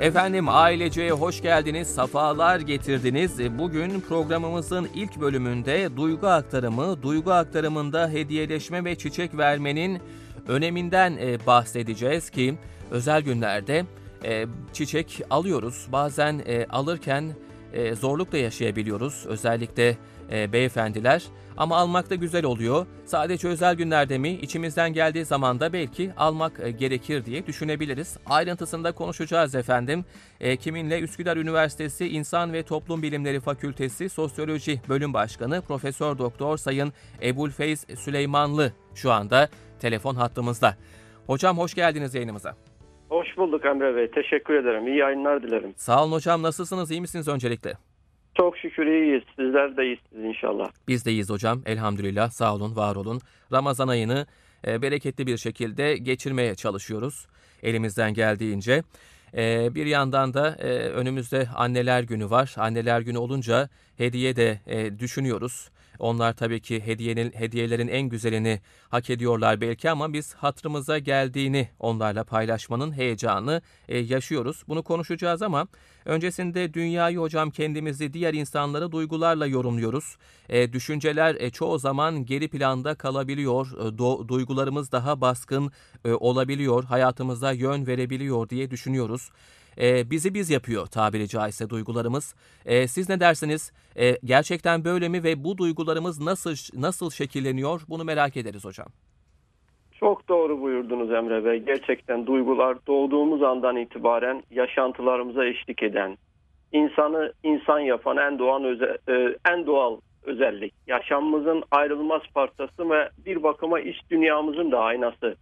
Efendim ailece hoş geldiniz, safalar getirdiniz. Bugün programımızın ilk bölümünde duygu aktarımı, duygu aktarımında hediyeleşme ve çiçek vermenin öneminden e, bahsedeceğiz ki özel günlerde e, çiçek alıyoruz. Bazen e, alırken zorluk da yaşayabiliyoruz özellikle beyefendiler. Ama almak da güzel oluyor. Sadece özel günlerde mi, içimizden geldiği zaman da belki almak e, gerekir diye düşünebiliriz. Ayrıntısında konuşacağız efendim. E, kiminle Üsküdar Üniversitesi İnsan ve Toplum Bilimleri Fakültesi Sosyoloji Bölüm Başkanı Profesör Doktor Sayın Ebulfeyz Süleymanlı şu anda telefon hattımızda. Hocam hoş geldiniz yayınımıza. Hoş bulduk Emre Bey. Teşekkür ederim. İyi yayınlar dilerim. Sağ olun hocam nasılsınız, iyi misiniz öncelikle? Çok şükür iyiyiz. Sizler de iyisiniz inşallah. Biz de iyiyiz hocam. Elhamdülillah. Sağ olun, var olun. Ramazan ayını e, bereketli bir şekilde geçirmeye çalışıyoruz. Elimizden geldiğince. E, bir yandan da e, önümüzde anneler günü var. Anneler günü olunca hediye de düşünüyoruz. Onlar tabii ki hediyenin, hediyelerin en güzelini hak ediyorlar belki ama biz hatırımıza geldiğini onlarla paylaşmanın heyecanı yaşıyoruz. Bunu konuşacağız ama öncesinde dünyayı hocam kendimizi diğer insanları duygularla yorumluyoruz. E, düşünceler e, çoğu zaman geri planda kalabiliyor. E, do- duygularımız daha baskın e, olabiliyor. Hayatımıza yön verebiliyor diye düşünüyoruz. E, bizi biz yapıyor tabiri caizse duygularımız. E, siz ne dersiniz? E, gerçekten böyle mi ve bu duygularımız nasıl nasıl şekilleniyor? Bunu merak ederiz hocam. Çok doğru buyurdunuz Emre Bey. Gerçekten duygular doğduğumuz andan itibaren yaşantılarımıza eşlik eden, insanı insan yapan en doğal öze, e, en doğal özellik. Yaşamımızın ayrılmaz parçası ve bir bakıma iç dünyamızın da aynası.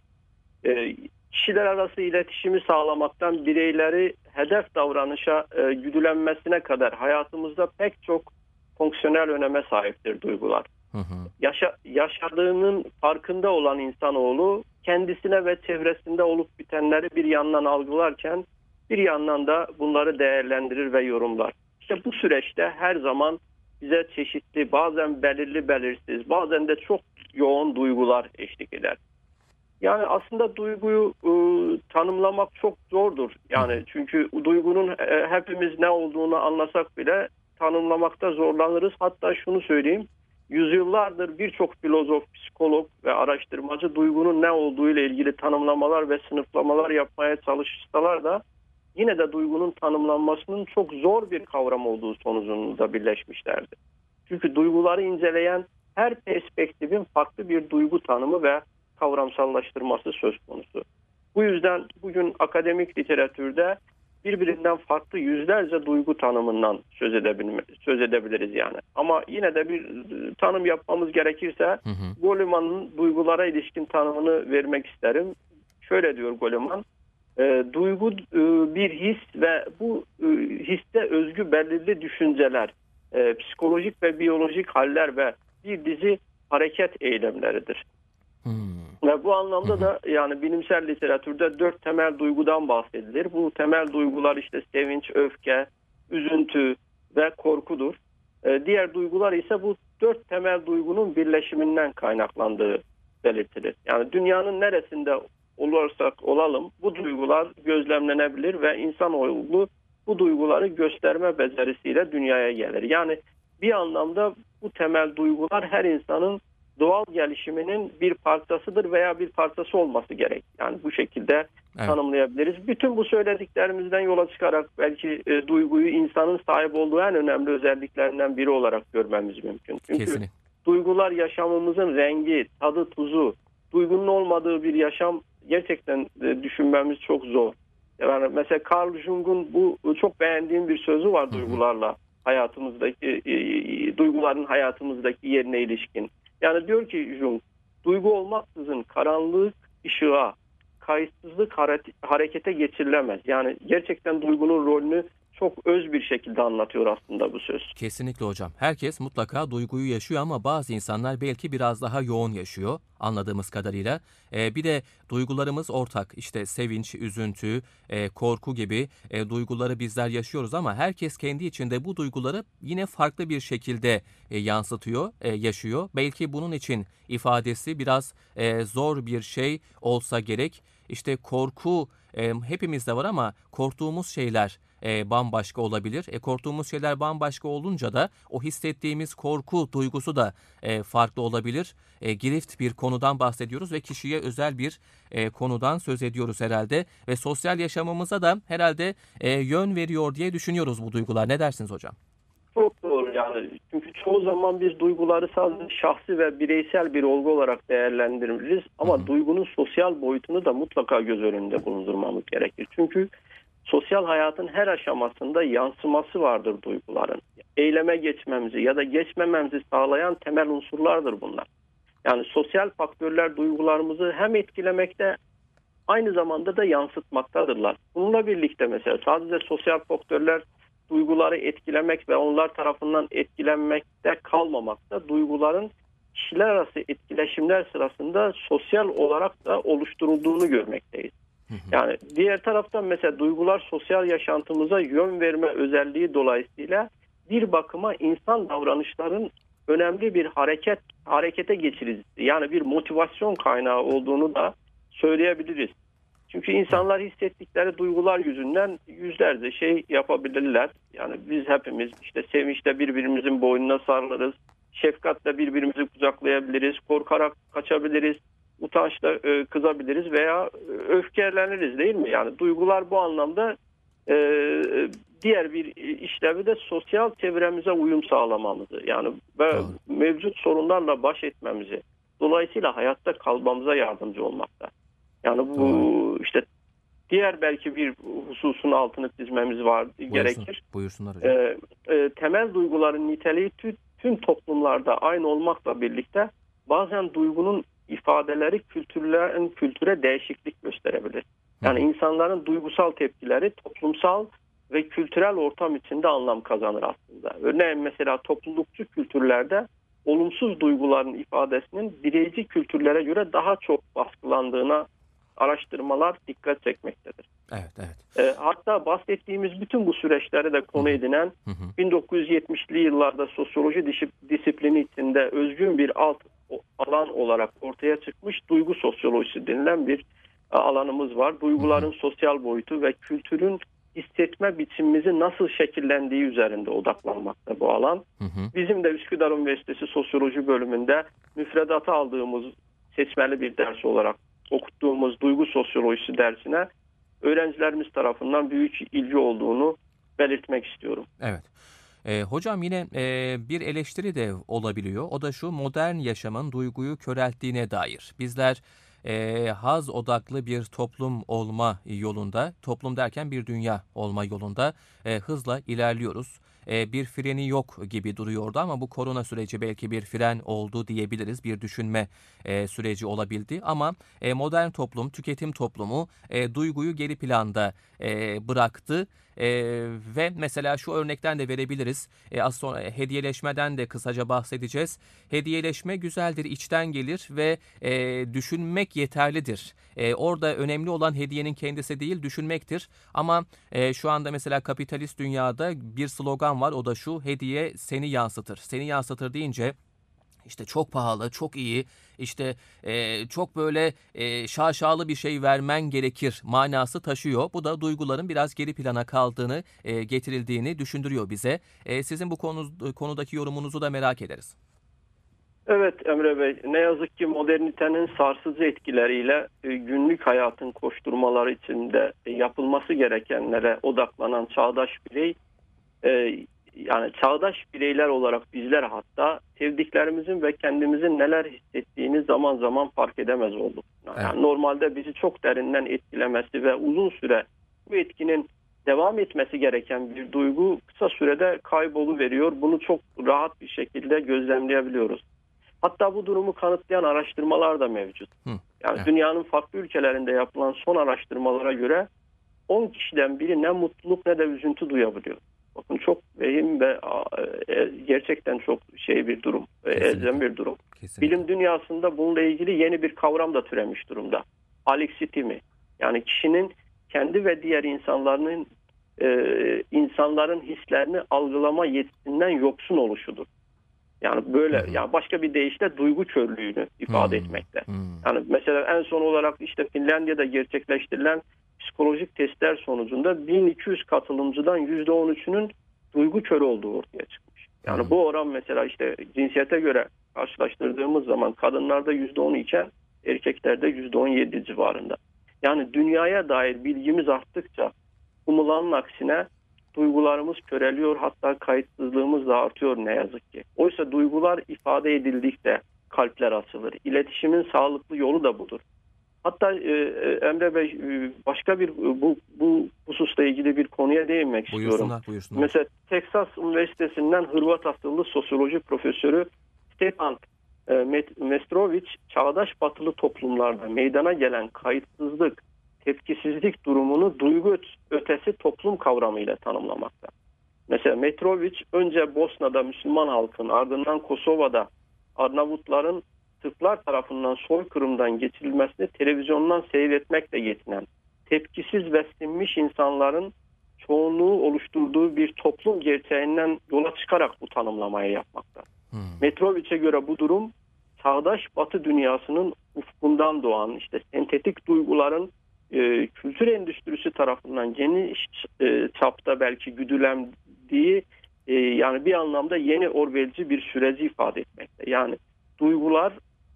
E, kişiler arası iletişimi sağlamaktan bireyleri hedef davranışa e, güdülenmesine kadar hayatımızda pek çok fonksiyonel öneme sahiptir duygular. Hı hı. Yaşa, yaşadığının farkında olan insanoğlu kendisine ve çevresinde olup bitenleri bir yandan algılarken bir yandan da bunları değerlendirir ve yorumlar. İşte bu süreçte her zaman bize çeşitli bazen belirli belirsiz bazen de çok yoğun duygular eşlik eder. Yani aslında duyguyu e, tanımlamak çok zordur. Yani çünkü duygunun e, hepimiz ne olduğunu anlasak bile tanımlamakta zorlanırız. Hatta şunu söyleyeyim. Yüzyıllardır birçok filozof, psikolog ve araştırmacı duygunun ne olduğu ile ilgili tanımlamalar ve sınıflamalar yapmaya çalışsalar da yine de duygunun tanımlanmasının çok zor bir kavram olduğu sonucunda birleşmişlerdi. Çünkü duyguları inceleyen her perspektifin farklı bir duygu tanımı ve kavramsallaştırması söz konusu. Bu yüzden bugün akademik literatürde birbirinden farklı yüzlerce duygu tanımından söz, edebilme, söz edebiliriz yani. Ama yine de bir tanım yapmamız gerekirse Hı hı. Goleman'ın duygulara ilişkin tanımını vermek isterim. Şöyle diyor Goleman, e, duygu e, bir his ve bu e, hisse özgü belirli düşünceler, e, psikolojik ve biyolojik haller ve bir dizi hareket eylemleridir. Hmm. Ve bu anlamda da yani bilimsel literatürde dört temel duygudan bahsedilir. Bu temel duygular işte sevinç, öfke, üzüntü ve korkudur. Ee, diğer duygular ise bu dört temel duygunun birleşiminden kaynaklandığı belirtilir. Yani dünyanın neresinde olursak olalım bu duygular gözlemlenebilir ve insanoğlu bu duyguları gösterme becerisiyle dünyaya gelir. Yani bir anlamda bu temel duygular her insanın doğal gelişiminin bir parçasıdır veya bir parçası olması gerek. Yani bu şekilde Evet. tanımlayabiliriz. Bütün bu söylediklerimizden yola çıkarak belki e, duyguyu insanın sahip olduğu en önemli özelliklerinden biri olarak görmemiz mümkün. Çünkü Kesinlikle. duygular yaşamımızın rengi, tadı, tuzu, duygunun olmadığı bir yaşam gerçekten e, düşünmemiz çok zor. Yani mesela Carl Jung'un bu çok beğendiğim bir sözü var hı. duygularla hayatımızdaki e, e, duyguların hayatımızdaki yerine ilişkin. Yani diyor ki Jung, duygu olmaksızın karanlık ışığa, kayıtsızlık hare- harekete geçirilemez. Yani gerçekten duygunun rolünü çok öz bir şekilde anlatıyor aslında bu söz. Kesinlikle hocam. Herkes mutlaka duyguyu yaşıyor ama bazı insanlar belki biraz daha yoğun yaşıyor anladığımız kadarıyla. Ee, bir de duygularımız ortak. İşte sevinç, üzüntü, e, korku gibi e, duyguları bizler yaşıyoruz ama herkes kendi içinde bu duyguları yine farklı bir şekilde e, yansıtıyor, e, yaşıyor. Belki bunun için ifadesi biraz e, zor bir şey olsa gerek. İşte korku e, hepimizde var ama korktuğumuz şeyler e, bambaşka olabilir. E, korktuğumuz şeyler bambaşka olunca da o hissettiğimiz korku duygusu da e, farklı olabilir. E, girift bir konudan bahsediyoruz ve kişiye özel bir e, konudan söz ediyoruz herhalde. Ve sosyal yaşamımıza da herhalde e, yön veriyor diye düşünüyoruz bu duygular. Ne dersiniz hocam? Çok doğru yani çünkü çoğu zaman biz duyguları sadece şahsi ve bireysel bir olgu olarak değerlendiririz ama hı hı. duygunun sosyal boyutunu da mutlaka göz önünde bulundurmamız gerekir. Çünkü sosyal hayatın her aşamasında yansıması vardır duyguların. Eyleme geçmemizi ya da geçmememizi sağlayan temel unsurlardır bunlar. Yani sosyal faktörler duygularımızı hem etkilemekte aynı zamanda da yansıtmaktadırlar. Bununla birlikte mesela sadece sosyal faktörler duyguları etkilemek ve onlar tarafından etkilenmekte kalmamakta duyguların kişiler arası etkileşimler sırasında sosyal olarak da oluşturulduğunu görmekteyiz. Yani diğer taraftan mesela duygular sosyal yaşantımıza yön verme özelliği dolayısıyla bir bakıma insan davranışların önemli bir hareket harekete geçiricisi yani bir motivasyon kaynağı olduğunu da söyleyebiliriz. Çünkü insanlar hissettikleri duygular yüzünden yüzlerce şey yapabilirler. Yani biz hepimiz işte sevinçle birbirimizin boynuna sarılırız. Şefkatle birbirimizi kucaklayabiliriz. Korkarak kaçabiliriz. Utançla e, kızabiliriz veya e, öfkeleniriz değil mi? Yani duygular bu anlamda e, diğer bir işlevi de sosyal çevremize uyum sağlamamızı yani ve mevcut sorunlarla baş etmemizi dolayısıyla hayatta kalmamıza yardımcı olmakta. Yani bu Doğru. işte diğer belki bir hususun altını çizmemiz var Buyursun, gerekir. Buyursunlar hocam. Ee, e, temel duyguların niteliği tüm, tüm toplumlarda aynı olmakla birlikte bazen duygunun ifadeleri kültürlerin kültüre değişiklik gösterebilir. Yani insanların duygusal tepkileri toplumsal ve kültürel ortam içinde anlam kazanır aslında. Örneğin mesela toplulukçu kültürlerde olumsuz duyguların ifadesinin bireyci kültürlere göre daha çok baskılandığına araştırmalar dikkat çekmektedir. Evet, evet. E, hatta bahsettiğimiz bütün bu süreçleri de konu edinen hı hı. 1970'li yıllarda sosyoloji disiplini içinde özgün bir alt alan olarak ortaya çıkmış duygu sosyolojisi denilen bir e, alanımız var. Duyguların sosyal boyutu ve kültürün hissetme biçimimizi nasıl şekillendiği üzerinde odaklanmakta bu alan. Hı hı. Bizim de Üsküdar Üniversitesi Sosyoloji bölümünde müfredata aldığımız seçmeli bir ders olarak okuttuğumuz duygu sosyolojisi dersine öğrencilerimiz tarafından büyük ilgi olduğunu belirtmek istiyorum. Evet. E, hocam yine e, bir eleştiri de olabiliyor. O da şu modern yaşamın duyguyu körelttiğine dair. Bizler e, haz odaklı bir toplum olma yolunda, toplum derken bir dünya olma yolunda e, hızla ilerliyoruz e, bir freni yok gibi duruyordu ama bu korona süreci belki bir fren oldu diyebiliriz. Bir düşünme e, süreci olabildi ama e, modern toplum, tüketim toplumu e, duyguyu geri planda e, bıraktı. E, ve mesela şu örnekten de verebiliriz. E, az sonra hediyeleşmeden de kısaca bahsedeceğiz. Hediyeleşme güzeldir, içten gelir ve e, düşünmek yeterlidir. E, orada önemli olan hediyenin kendisi değil, düşünmektir. Ama e, şu anda mesela kapitalist dünyada bir slogan var. O da şu, hediye seni yansıtır. Seni yansıtır deyince işte çok pahalı, çok iyi, işte e, çok böyle e, şaşalı bir şey vermen gerekir manası taşıyor. Bu da duyguların biraz geri plana kaldığını, e, getirildiğini düşündürüyor bize. E, sizin bu konu, konudaki yorumunuzu da merak ederiz. Evet Emre Bey, ne yazık ki modernitenin sarsıcı etkileriyle e, günlük hayatın koşturmaları içinde yapılması gerekenlere odaklanan çağdaş birey e, yani çağdaş bireyler olarak bizler hatta sevdiklerimizin ve kendimizin neler hissettiğini zaman zaman fark edemez olduk. Yani evet. normalde bizi çok derinden etkilemesi ve uzun süre bu etkinin devam etmesi gereken bir duygu kısa sürede kaybolu veriyor. Bunu çok rahat bir şekilde gözlemleyebiliyoruz. Hatta bu durumu kanıtlayan araştırmalar da mevcut. Hı. Yani evet. dünyanın farklı ülkelerinde yapılan son araştırmalara göre 10 kişiden biri ne mutluluk ne de üzüntü duyabiliyor. Bakın çok vehim ve e, gerçekten çok şey bir durum, e, elzem bir durum. Kesinlikle. Bilim dünyasında bununla ilgili yeni bir kavram da türemiş durumda. Alexitimi. Yani kişinin kendi ve diğer insanların e, insanların hislerini algılama yetisinden yoksun oluşudur. Yani böyle hmm. yani başka bir deyişle duygu körlüğünü ifade hmm. etmekte. Hmm. Yani mesela en son olarak işte Finlandiya'da gerçekleştirilen psikolojik testler sonucunda 1200 katılımcıdan %13'ünün duygu körü olduğu ortaya çıkmış. Yani hmm. bu oran mesela işte cinsiyete göre karşılaştırdığımız zaman kadınlarda %10 iken erkeklerde %17 civarında. Yani dünyaya dair bilgimiz arttıkça umulanın aksine duygularımız köreliyor hatta kayıtsızlığımız da artıyor ne yazık ki. Oysa duygular ifade edildikçe kalpler açılır. İletişimin sağlıklı yolu da budur. Hatta e, e Emre Bey e, başka bir e, bu, bu hususla ilgili bir konuya değinmek buyursunlar, istiyorum. Buyursunlar. Mesela Texas Üniversitesi'nden Hırvat asıllı sosyoloji profesörü Stepan e, Mestrovic çağdaş batılı toplumlarda meydana gelen kayıtsızlık, tepkisizlik durumunu duygu ötesi toplum kavramıyla tanımlamakta. Mesela Metrovic önce Bosna'da Müslüman halkın ardından Kosova'da Arnavutların Türkler tarafından soykırımdan geçirilmesini televizyondan seyretmekle yetinen tepkisiz ve sinmiş insanların çoğunluğu oluşturduğu bir toplum gerçeğinden yola çıkarak bu tanımlamayı yapmakta. Hmm. Metrovic'e göre bu durum çağdaş batı dünyasının ufkundan doğan işte sentetik duyguların e, kültür endüstrisi tarafından geniş e, çapta belki güdülendiği e, yani bir anlamda yeni Orwell'ci bir süreci ifade etmekte. Yani duygular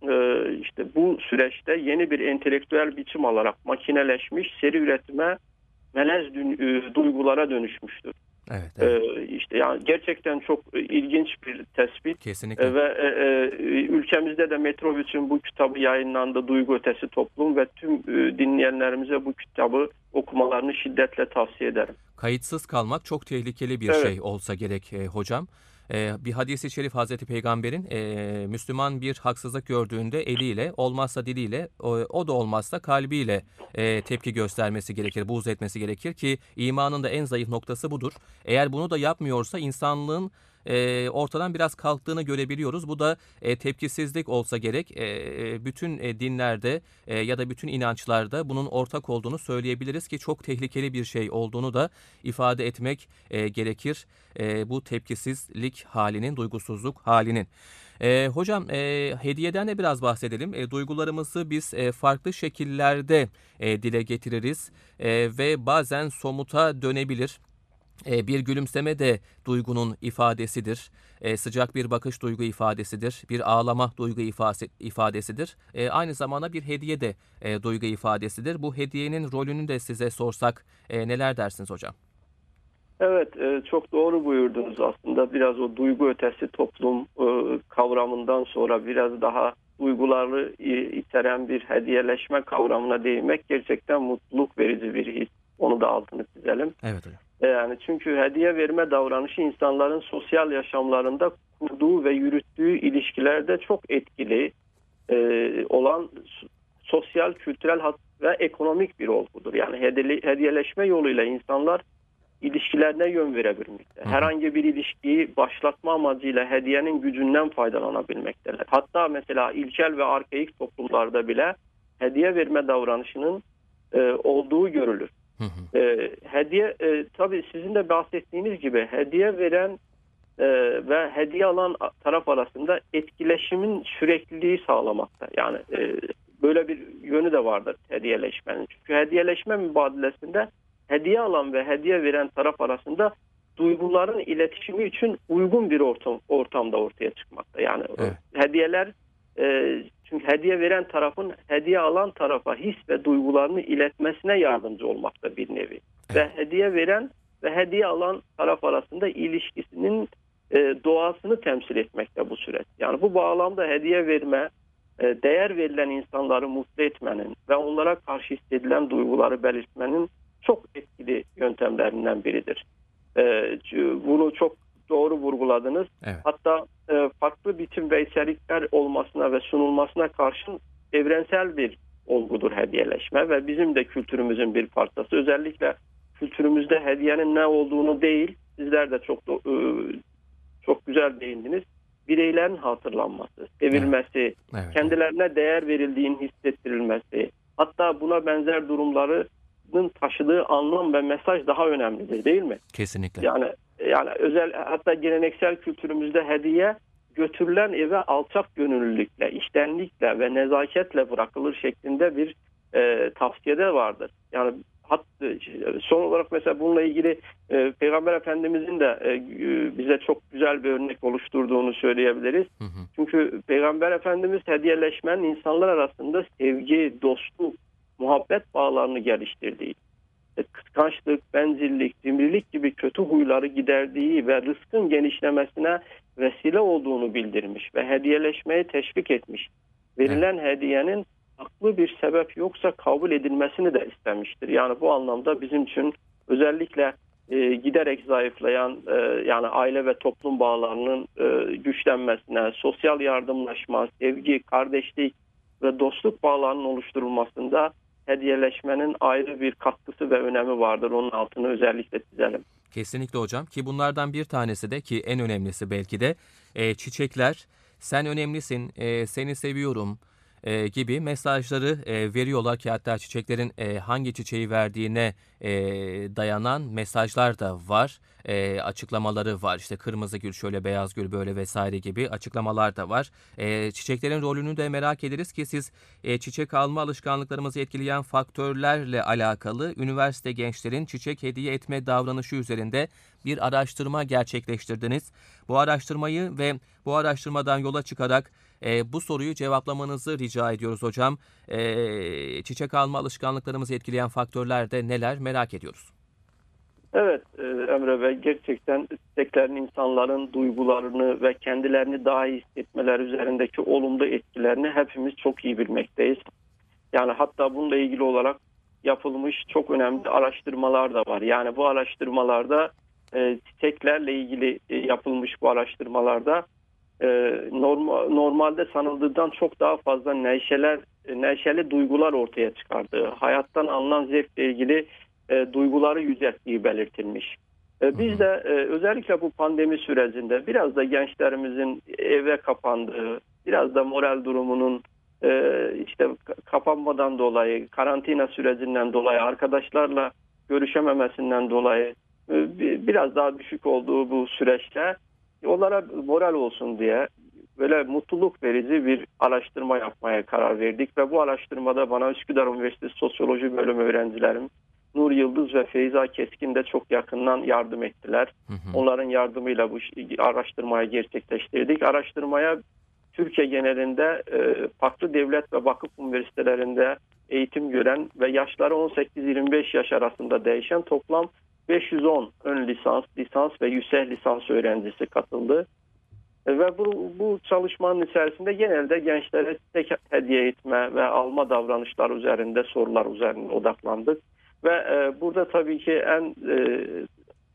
e, işte bu süreçte yeni bir entelektüel biçim alarak makineleşmiş seri üretime melez e, duygulara dönüşmüştür. Evet, evet. Ee, işte yani gerçekten çok ilginç bir tespit. Kesinlikle. Ee, ve e, e, ülkemizde de Metrovic'in bu kitabı yayınlandı. Duygu Ötesi Toplum ve tüm e, dinleyenlerimize bu kitabı okumalarını şiddetle tavsiye ederim. Kayıtsız kalmak çok tehlikeli bir evet. şey olsa gerek e, hocam. E, bir hadisi şerif Hazreti Peygamber'in e, Müslüman bir haksızlık gördüğünde eliyle olmazsa diliyle o, o da olmazsa kalbiyle e, tepki göstermesi gerekir, buğz etmesi gerekir ki imanın da en zayıf noktası budur. Eğer bunu da yapmıyorsa insanlığın e, ortadan biraz kalktığını görebiliyoruz. Bu da e, tepkisizlik olsa gerek. E, bütün e, dinlerde e, ya da bütün inançlarda bunun ortak olduğunu söyleyebiliriz ki çok tehlikeli bir şey olduğunu da ifade etmek e, gerekir. E, bu tepkisizlik halinin, duygusuzluk halinin. E, hocam e, hediyeden de biraz bahsedelim. E, duygularımızı biz e, farklı şekillerde e, dile getiririz e, ve bazen somuta dönebilir. E, bir gülümseme de duygunun ifadesidir. E, sıcak bir bakış duygu ifadesidir. Bir ağlama duygu ifadesidir. E, aynı zamanda bir hediye de duygu ifadesidir. Bu hediyenin rolünü de size sorsak neler dersiniz hocam? Evet çok doğru buyurdunuz aslında biraz o duygu ötesi toplum kavramından sonra biraz daha duyguları içeren bir hediyeleşme kavramına değinmek gerçekten mutluluk verici bir his. Onu da altını çizelim. Evet hocam. E, yani çünkü hediye verme davranışı insanların sosyal yaşamlarında kurduğu ve yürüttüğü ilişkilerde çok etkili e, olan sosyal, kültürel ve ekonomik bir olgudur. Yani hediyeleşme yoluyla insanlar ilişkilerine yön verebilmekte. Herhangi bir ilişkiyi başlatma amacıyla hediyenin gücünden faydalanabilmekteler. Hatta mesela ilkel ve arkaik toplumlarda bile hediye verme davranışının e, olduğu görülür. Hı hı. E, hediye e, tabii sizin de bahsettiğiniz gibi hediye veren e, ve hediye alan taraf arasında etkileşimin sürekliliği sağlamakta. Yani e, böyle bir yönü de vardır hediyeleşmenin. Çünkü hediyeleşme mübadelesinde hediye alan ve hediye veren taraf arasında duyguların iletişimi için uygun bir ortam, ortamda ortaya çıkmakta. Yani evet. hediyeler e, çünkü hediye veren tarafın hediye alan tarafa his ve duygularını iletmesine yardımcı olmakta bir nevi. Ve hediye veren ve hediye alan taraf arasında ilişkisinin e, doğasını temsil etmekte bu süreç. Yani bu bağlamda hediye verme, e, değer verilen insanları mutlu etmenin ve onlara karşı hissedilen duyguları belirtmenin çok etkili yöntemlerinden biridir. E, bunu çok doğru vurguladınız. Evet. Hatta e, farklı biçim ve içerikler olmasına ve sunulmasına karşın evrensel bir olgudur hediyeleşme ve bizim de kültürümüzün bir parçası. Özellikle kültürümüzde hediyenin ne olduğunu değil, sizler de çok e, çok güzel değindiniz. Bireylerin hatırlanması, sevilmesi, Evet. kendilerine değer verildiğinin hissettirilmesi, hatta buna benzer durumların taşıdığı anlam ve mesaj daha önemlidir değil mi? Kesinlikle. Yani yani özel hatta geleneksel kültürümüzde hediye götürülen eve alçak gönüllülükle, iştenlikle ve nezaketle bırakılır şeklinde bir e, tavsiyede vardır. Yani hat, son olarak mesela bununla ilgili e, Peygamber Efendimizin de e, bize çok güzel bir örnek oluşturduğunu söyleyebiliriz. Hı hı. Çünkü Peygamber Efendimiz hediyeleşmenin insanlar arasında sevgi, dostluk, muhabbet bağlarını geliştirdiği, e, kıskançlık, bencillik, cimrilik gibi kötü huyları giderdiği ve rızkın genişlemesine vesile olduğunu bildirmiş ve hediyeleşmeyi teşvik etmiş. Verilen hediyenin haklı bir sebep yoksa kabul edilmesini de istemiştir. Yani bu anlamda bizim için özellikle e, giderek zayıflayan e, yani aile ve toplum bağlarının e, güçlenmesine, sosyal yardımlaşma, sevgi, kardeşlik ve dostluk bağlarının oluşturulmasında hediyeleşmenin ayrı bir katkısı ve önemi vardır. Onun altını özellikle çizelim. Kesinlikle hocam ki bunlardan bir tanesi de ki en önemlisi belki de e, çiçekler. Sen önemlisin, e, seni seviyorum e, gibi mesajları e, veriyorlar ki hatta çiçeklerin e, hangi çiçeği verdiğine e, dayanan mesajlar da var. E, açıklamaları var. İşte kırmızı gül şöyle, beyaz gül böyle vesaire gibi açıklamalar da var. E, çiçeklerin rolünü de merak ederiz ki siz e, çiçek alma alışkanlıklarımızı etkileyen faktörlerle alakalı üniversite gençlerin çiçek hediye etme davranışı üzerinde bir araştırma gerçekleştirdiniz. Bu araştırmayı ve bu araştırmadan yola çıkarak e, bu soruyu cevaplamanızı rica ediyoruz hocam. E, çiçek alma alışkanlıklarımızı etkileyen faktörler de neler merak ediyoruz. Evet e, Emre Bey gerçekten çiçeklerin insanların duygularını ve kendilerini daha iyi hissetmeler üzerindeki olumlu etkilerini hepimiz çok iyi bilmekteyiz. Yani hatta bununla ilgili olarak yapılmış çok önemli araştırmalar da var. Yani bu araştırmalarda e, çiçeklerle ilgili e, yapılmış bu araştırmalarda e, normal, normalde sanıldığından çok daha fazla neşeler, e, neşeli duygular ortaya çıkardığı, hayattan alınan zevkle ilgili e, duyguları yücelttiği belirtilmiş. E, biz de e, özellikle bu pandemi sürecinde biraz da gençlerimizin eve kapandığı, biraz da moral durumunun e, işte kapanmadan dolayı, karantina sürecinden dolayı, arkadaşlarla görüşememesinden dolayı e, biraz daha düşük olduğu bu süreçte onlara moral olsun diye böyle mutluluk verici bir araştırma yapmaya karar verdik ve bu araştırmada bana Üsküdar Üniversitesi Sosyoloji Bölümü öğrencilerim Nur Yıldız ve Feyza Keskin de çok yakından yardım ettiler. Hı hı. Onların yardımıyla bu araştırmayı gerçekleştirdik. Araştırmaya Türkiye genelinde e, farklı devlet ve vakıf üniversitelerinde eğitim gören ve yaşları 18-25 yaş arasında değişen toplam 510 ön lisans, lisans ve yüksek lisans öğrencisi katıldı. Ve bu, bu çalışmanın içerisinde genelde gençlere tek hediye etme ve alma davranışları üzerinde sorular üzerine odaklandık. Ve e, burada tabii ki en e,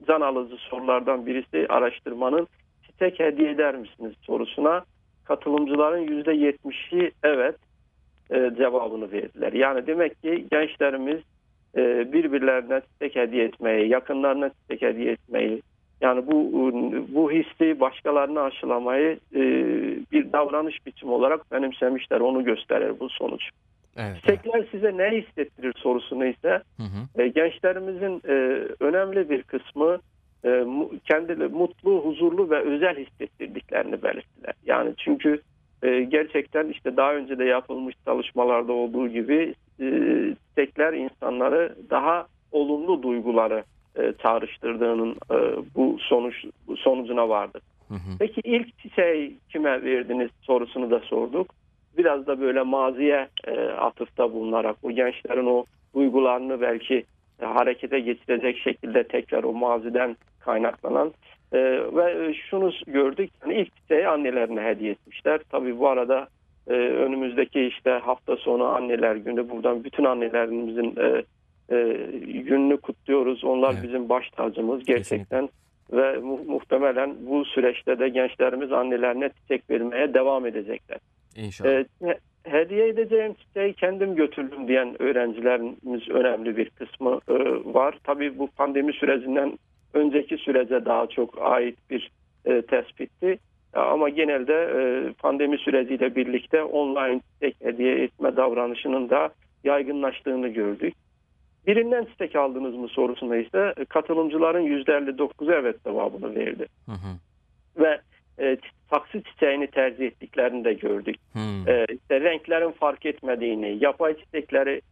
can alıcı sorulardan birisi araştırmanın çiçek hediye eder misiniz sorusuna katılımcıların %70'i evet e, cevabını verdiler. Yani demek ki gençlerimiz e, birbirlerine çiçek hediye etmeyi, yakınlarına çiçek hediye etmeyi, yani bu bu hissi başkalarına aşılamayı e, bir davranış biçimi olarak benimsemişler. Onu gösterir bu sonuç. Evet. evet. Çiçekler size ne hissettirir sorusunu ise Hı hı. e, gençlerimizin e, önemli bir kısmı e, kendileri mutlu, huzurlu ve özel hissettirdiklerini belirttiler. Yani çünkü e, gerçekten işte daha önce de yapılmış çalışmalarda olduğu gibi e, insanları daha olumlu duyguları e, çağrıştırdığının e, bu sonuç bu sonucuna vardı. Hı hı. Peki ilk çiçeği kime verdiniz sorusunu da sorduk. Biraz da böyle maziye e, atıfta bulunarak o gençlerin o duygularını belki e, harekete geçirecek şekilde tekrar o maziden kaynaklanan e, ve e, şunu gördük yani ilk çiçeği annelerine hediye etmişler. Tabii bu arada e, önümüzdeki işte hafta sonu anneler günü buradan bütün annelerimizin e, e, gününü kutluyoruz. Onlar Evet. bizim baş tacımız gerçekten ve mu- muhtemelen bu süreçte de gençlerimiz annelerine çiçek vermeye devam edecekler. İnşallah. He- hediye edeceğim çiçeği kendim götürdüm diyen öğrencilerimiz önemli bir kısmı e, var. Tabii bu pandemi sürecinden önceki sürece daha çok ait bir e, tespitti. Ama genelde e, pandemi süreciyle birlikte online çiçek hediye etme davranışının da yaygınlaştığını gördük. Birinden çiçek aldınız mı sorusunda ise katılımcıların %59'u evet cevabını verdi. Hı hı. Ve e, saksı çiçeğini tercih ettiklerini de gördük. Hmm. E, işte renklerin fark etmediğini, yapay çiçeklerinin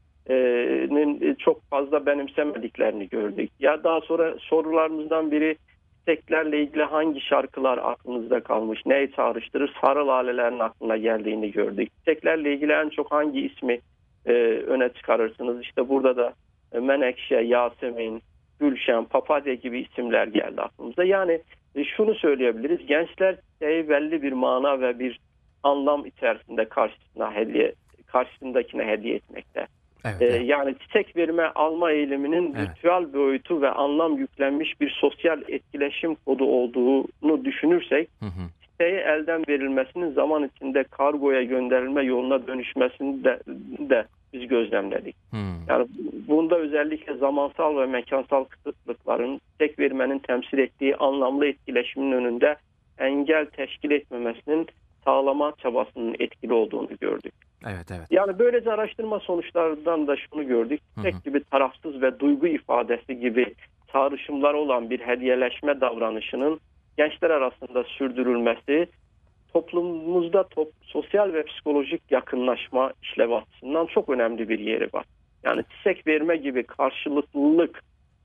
çok fazla benimsemediklerini gördük. Ya daha sonra sorularımızdan biri çiçeklerle ilgili hangi şarkılar aklınızda kalmış, neyi çağrıştırır, sarı lalelerin aklına geldiğini gördük. Çiçeklerle ilgili en çok hangi ismi e, öne çıkarırsınız? İşte burada da e, Menekşe, Yasemin, Gülşen, Papatya gibi isimler geldi aklımıza. Yani e, şunu söyleyebiliriz. Gençler çiçeği belli bir mana ve bir anlam içerisinde karşısına hediye karşısındakine hediye etmekte. Evet, Ee, evet. yani çiçek verme alma eğiliminin Evet. ritüel boyutu ve anlam yüklenmiş bir sosyal etkileşim kodu olduğunu düşünürsek Hı hı. çiçeği elden verilmesinin zaman içinde kargoya gönderilme yoluna dönüşmesini de, de biz gözlemledik. Hmm. Yani bunda özellikle zamansal ve mekansal kısıtlıkların çiçek vermenin temsil ettiği anlamlı etkileşimin önünde engel teşkil etmemesinin sağlama çabasının etkili olduğunu gördük. Evet, evet. Yani böylece araştırma sonuçlarından da şunu gördük. Tek gibi tarafsız ve duygu ifadesi gibi çağrışımlar olan bir hediyeleşme davranışının gençler arasında sürdürülmesi toplumumuzda top, sosyal ve psikolojik yakınlaşma işlevi açısından çok önemli bir yeri var. Yani çiçek verme gibi karşılıklılık,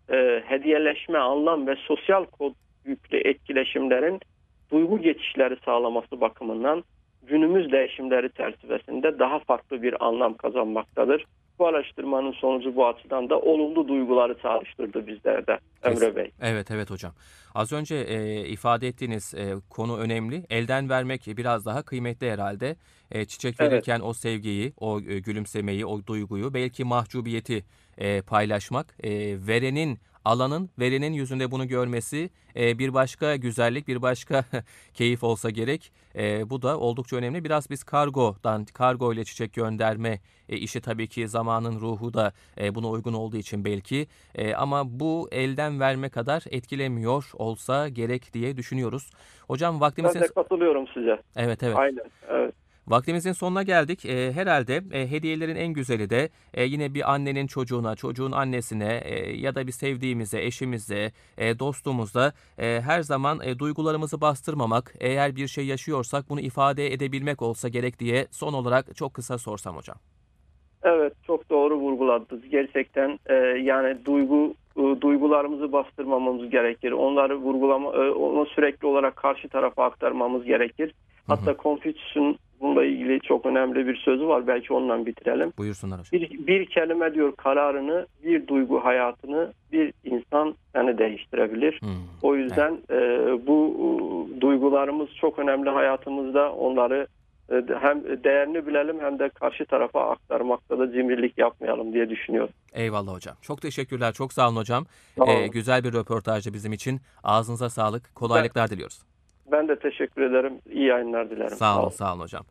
e, hediyeleşme, anlam ve sosyal kod yüklü etkileşimlerin duygu geçişleri sağlaması bakımından günümüz değişimleri çerçevesinde daha farklı bir anlam kazanmaktadır. Bu araştırmanın sonucu bu açıdan da olumlu duyguları çağrıştırdı bizlerde Emre Bey. Evet evet hocam. Az önce e, ifade ettiğiniz e, konu önemli. Elden vermek biraz daha kıymetli herhalde. E, çiçek Evet. verirken o sevgiyi, o e, gülümsemeyi, o duyguyu, belki mahcubiyeti e, paylaşmak, e, verenin alanın verenin yüzünde bunu görmesi e, bir başka güzellik, bir başka keyif olsa gerek. E, bu da oldukça önemli. Biraz biz kargodan, kargo ile çiçek gönderme e, işi tabii ki zamanın ruhu da e, buna uygun olduğu için belki. E, ama bu elden verme kadar etkilemiyor olsa gerek diye düşünüyoruz. Hocam Ben vaktimizin de katılıyorum size. evet evet. Aynen. Evet. Vaktimizin sonuna geldik. E, herhalde e, hediyelerin en güzeli de e, yine bir annenin çocuğuna, çocuğun annesine e, ya da bir sevdiğimize, eşimize, e, dostumuza e, her zaman e, duygularımızı bastırmamak, eğer bir şey yaşıyorsak bunu ifade edebilmek olsa gerek diye son olarak çok kısa sorsam hocam. Evet çok doğru vurguladınız. Gerçekten e, yani duygu e, duygularımızı bastırmamamız gerekir. Onları vurgulama e, onu sürekli olarak karşı tarafa aktarmamız gerekir. Hatta Confucius'un bununla ilgili çok önemli bir sözü var. Belki ondan bitirelim. Buyursunlar hocam. Bir, bir kelime diyor kararını, bir duygu hayatını bir insan yani değiştirebilir. Hmm. O yüzden e, bu e, duygularımız çok önemli hayatımızda. Onları e, hem değerini bilelim hem de karşı tarafa aktarmakta da cimrilik yapmayalım diye düşünüyorum. Eyvallah hocam. Çok teşekkürler. Çok sağ olun hocam. Sağ olun. E, güzel bir röportajdı bizim için. Ağzınıza sağlık. Kolaylıklar diliyoruz. Ben de teşekkür ederim. İyi yayınlar dilerim. Sağ olun, olun. sağ olun hocam.